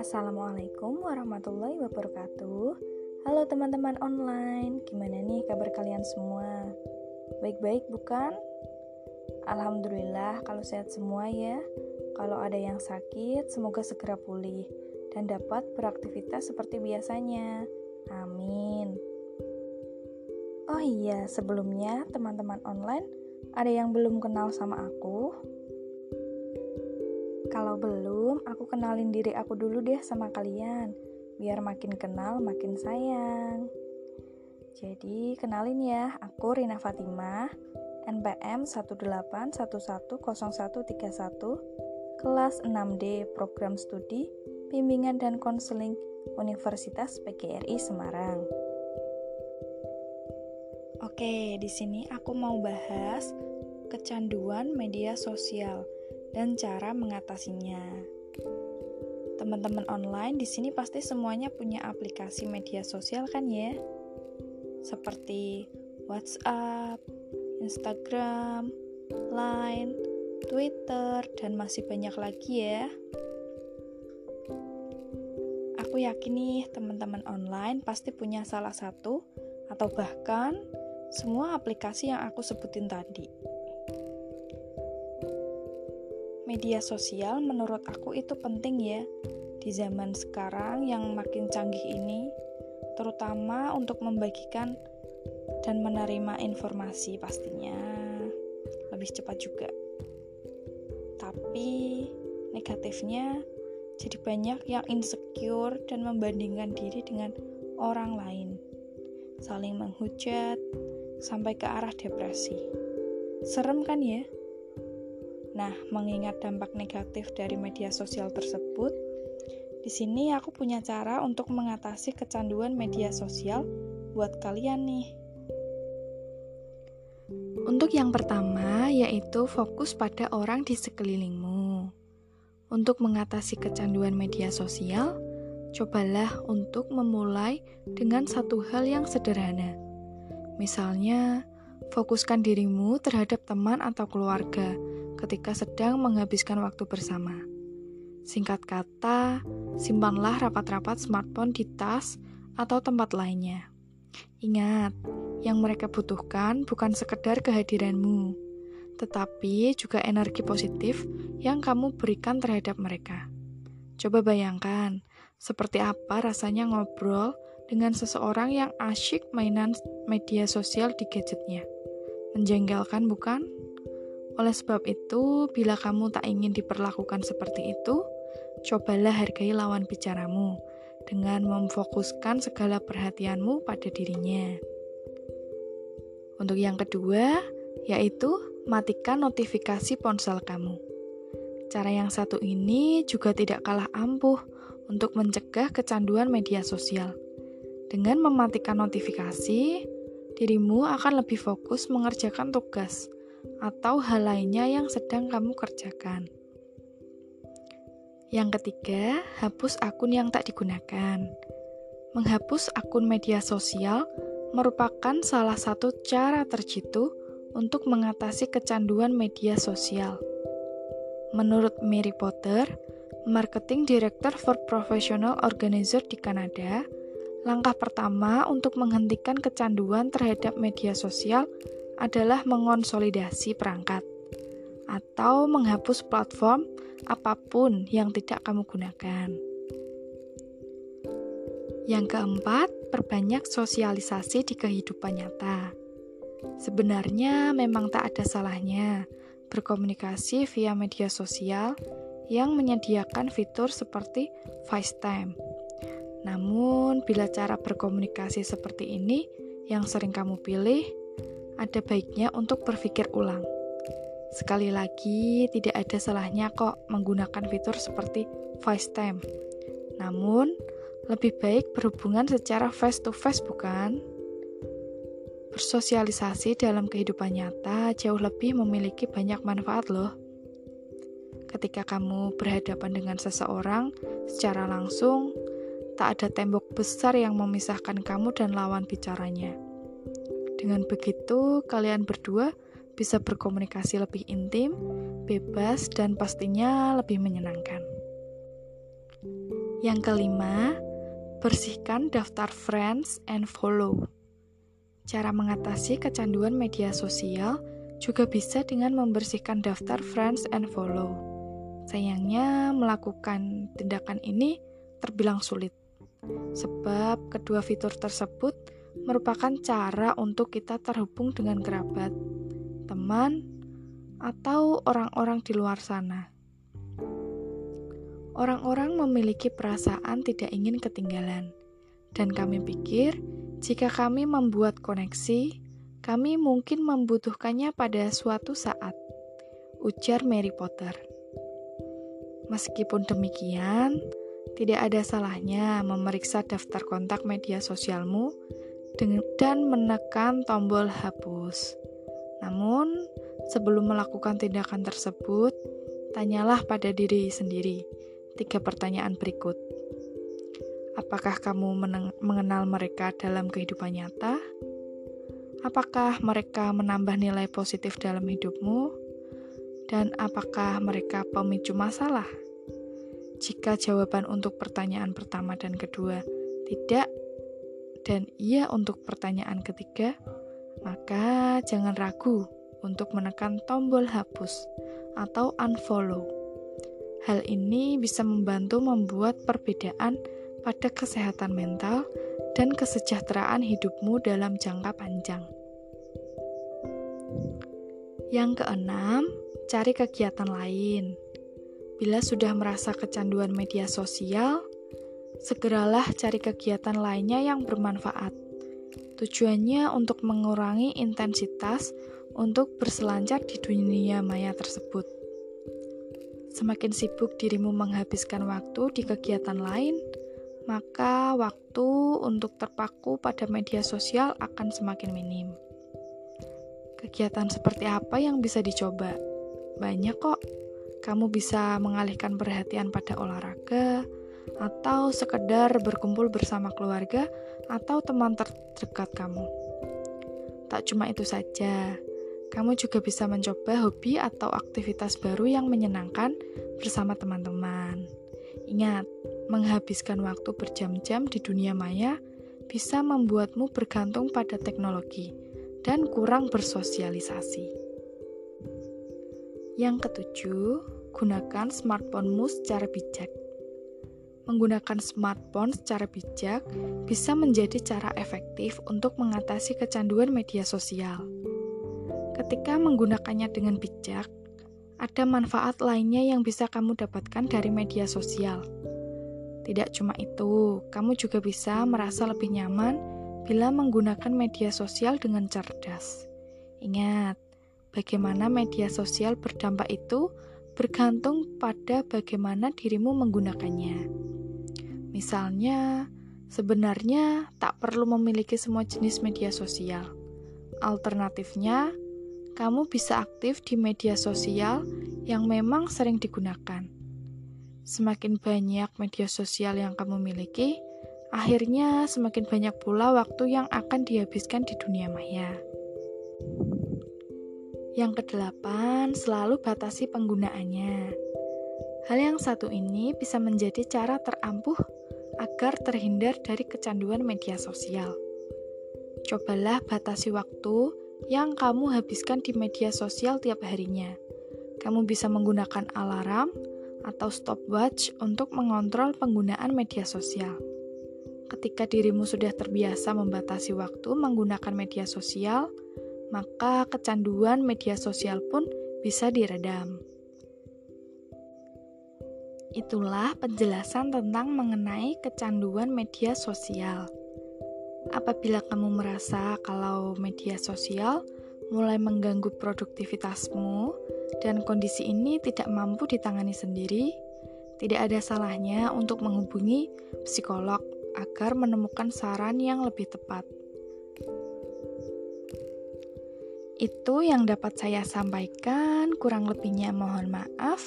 Assalamualaikum warahmatullahi wabarakatuh Halo teman-teman online Gimana nih kabar kalian semua? Baik-baik bukan? Alhamdulillah kalau sehat semua ya Kalau ada yang sakit semoga segera pulih Dan dapat beraktivitas seperti biasanya Amin Oh iya sebelumnya teman-teman online Ada yang belum kenal sama aku? Kalau belum, aku kenalin diri aku dulu deh sama kalian, biar makin kenal makin sayang. Jadi, kenalin ya, aku Rina Fatimah, NPM 181110131, kelas 6D Program Studi Bimbingan dan Konseling Universitas PGRI Semarang. Oke, di sini aku mau bahas kecanduan media sosial dan cara mengatasinya. Teman-teman online di sini pasti semuanya punya aplikasi media sosial kan ya? Seperti WhatsApp, Instagram, Line, Twitter, dan masih banyak lagi ya. Aku yakin nih teman-teman online pasti punya salah satu atau bahkan semua aplikasi yang aku sebutin tadi media sosial menurut aku itu penting ya di zaman sekarang yang makin canggih ini, terutama untuk membagikan dan menerima informasi pastinya lebih cepat juga. Tapi negatifnya jadi banyak yang insecure dan membandingkan diri dengan orang lain, saling menghujat sampai ke arah depresi. Serem kan ya? Nah, mengingat dampak negatif dari media sosial tersebut, di sini aku punya cara untuk mengatasi kecanduan media sosial buat kalian nih. Untuk yang pertama, yaitu fokus pada orang di sekelilingmu. Untuk mengatasi kecanduan media sosial, cobalah untuk memulai dengan satu hal yang sederhana. Misalnya, fokuskan dirimu terhadap teman atau keluarga ketika sedang menghabiskan waktu bersama. Singkat kata, simpanlah rapat-rapat smartphone di tas atau tempat lainnya. Ingat, yang mereka butuhkan bukan sekedar kehadiranmu, tetapi juga energi positif yang kamu berikan terhadap mereka. Coba bayangkan, seperti apa rasanya ngobrol dengan seseorang yang asyik mainan media sosial di gadgetnya. Menjengkelkan, bukan? Oleh sebab itu, bila kamu tak ingin diperlakukan seperti itu, cobalah hargai lawan bicaramu dengan memfokuskan segala perhatianmu pada dirinya. Untuk yang kedua, yaitu matikan notifikasi ponsel kamu. Cara yang satu ini juga tidak kalah ampuh untuk mencegah kecanduan media sosial. Dengan mematikan notifikasi, dirimu akan lebih fokus mengerjakan tugas atau hal lainnya yang sedang kamu kerjakan. Yang ketiga, hapus akun yang tak digunakan. Menghapus akun media sosial merupakan salah satu cara terjitu untuk mengatasi kecanduan media sosial. Menurut Mary Potter, Marketing Director for Professional Organizer di Kanada, langkah pertama untuk menghentikan kecanduan terhadap media sosial adalah mengonsolidasi perangkat atau menghapus platform apa pun yang tidak kamu gunakan. Yang keempat, perbanyak sosialisasi di kehidupan nyata. Sebenarnya memang tak ada salahnya berkomunikasi via media sosial yang menyediakan fitur seperti FaceTime. Namun, bila cara berkomunikasi seperti ini yang sering kamu pilih, ada baiknya untuk berpikir ulang. Sekali lagi, tidak ada salahnya kok menggunakan fitur seperti FaceTime. Namun, lebih baik berhubungan secara face-to-face, bukan? Bersosialisasi dalam kehidupan nyata jauh lebih memiliki banyak manfaat, loh. Ketika kamu berhadapan dengan seseorang secara langsung, tak ada tembok besar yang memisahkan kamu dan lawan bicaranya. Dengan begitu, kalian berdua bisa berkomunikasi lebih intim, bebas, dan pastinya lebih menyenangkan. Yang kelima, bersihkan daftar friends and follow. Cara mengatasi kecanduan media sosial juga bisa dengan membersihkan daftar friends and follow. Sayangnya, melakukan tindakan ini terbilang sulit, sebab kedua fitur tersebut merupakan cara untuk kita terhubung dengan kerabat, teman, atau orang-orang di luar sana. Orang-orang memiliki perasaan tidak ingin ketinggalan, dan kami pikir jika kami membuat koneksi, kami mungkin membutuhkannya pada suatu saat. Ujar Mary Potter. Meskipun demikian, tidak ada salahnya memeriksa daftar kontak media sosialmu dan menekan tombol hapus. Namun, sebelum melakukan tindakan tersebut, tanyalah pada diri sendiri tiga pertanyaan berikut. Apakah kamu mengenal mereka dalam kehidupan nyata? Apakah mereka menambah nilai positif dalam hidupmu? Dan apakah mereka pemicu masalah? Jika jawaban untuk pertanyaan pertama dan kedua tidak, dan iya untuk pertanyaan ketiga, maka jangan ragu untuk menekan tombol hapus atau unfollow. Hal ini bisa membantu membuat perbedaan pada kesehatan mental dan kesejahteraan hidupmu dalam jangka panjang. Yang keenam, cari kegiatan lain. Bila sudah merasa kecanduan media sosial, segeralah cari kegiatan lainnya yang bermanfaat. Tujuannya untuk mengurangi intensitas untuk berselancar di dunia maya tersebut. Semakin sibuk dirimu menghabiskan waktu di kegiatan lain, maka waktu untuk terpaku pada media sosial akan semakin minim. Kegiatan seperti apa yang bisa dicoba? Banyak kok kamu bisa mengalihkan perhatian pada olahraga, atau sekedar berkumpul bersama keluarga atau teman terdekat kamu. Tak cuma itu saja, kamu juga bisa mencoba hobi atau aktivitas baru yang menyenangkan bersama teman-teman. Ingat, menghabiskan waktu berjam-jam di dunia maya bisa membuatmu bergantung pada teknologi dan kurang bersosialisasi. Yang ketujuh, gunakan smartphone-mu secara bijak. Menggunakan smartphone secara bijak bisa menjadi cara efektif untuk mengatasi kecanduan media sosial. Ketika menggunakannya dengan bijak, ada manfaat lainnya yang bisa kamu dapatkan dari media sosial. Tidak cuma itu, kamu juga bisa merasa lebih nyaman bila menggunakan media sosial dengan cerdas. Ingat, Bagaimana media sosial berdampak itu bergantung pada bagaimana dirimu menggunakannya. Misalnya, sebenarnya tak perlu memiliki semua jenis media sosial. Alternatifnya, kamu bisa aktif di media sosial yang memang sering digunakan. Semakin banyak media sosial yang kamu miliki, akhirnya semakin banyak pula waktu yang akan dihabiskan di dunia maya. Yang kedelapan, selalu batasi penggunaannya. Hal yang satu ini bisa menjadi cara terampuh agar terhindar dari kecanduan media sosial. Cobalah batasi waktu yang kamu habiskan di media sosial tiap harinya. Kamu bisa menggunakan alarm atau stopwatch untuk mengontrol penggunaan media sosial. Ketika dirimu sudah terbiasa membatasi waktu menggunakan media sosial, maka kecanduan media sosial pun bisa diredam. Itulah penjelasan tentang mengenai kecanduan media sosial. Apabila kamu merasa kalau media sosial mulai mengganggu produktivitasmu dan kondisi ini tidak mampu ditangani sendiri, tidak ada salahnya untuk menghubungi psikolog agar menemukan saran yang lebih tepat. Itu yang dapat saya sampaikan, kurang lebihnya mohon maaf.